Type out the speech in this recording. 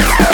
Yeah.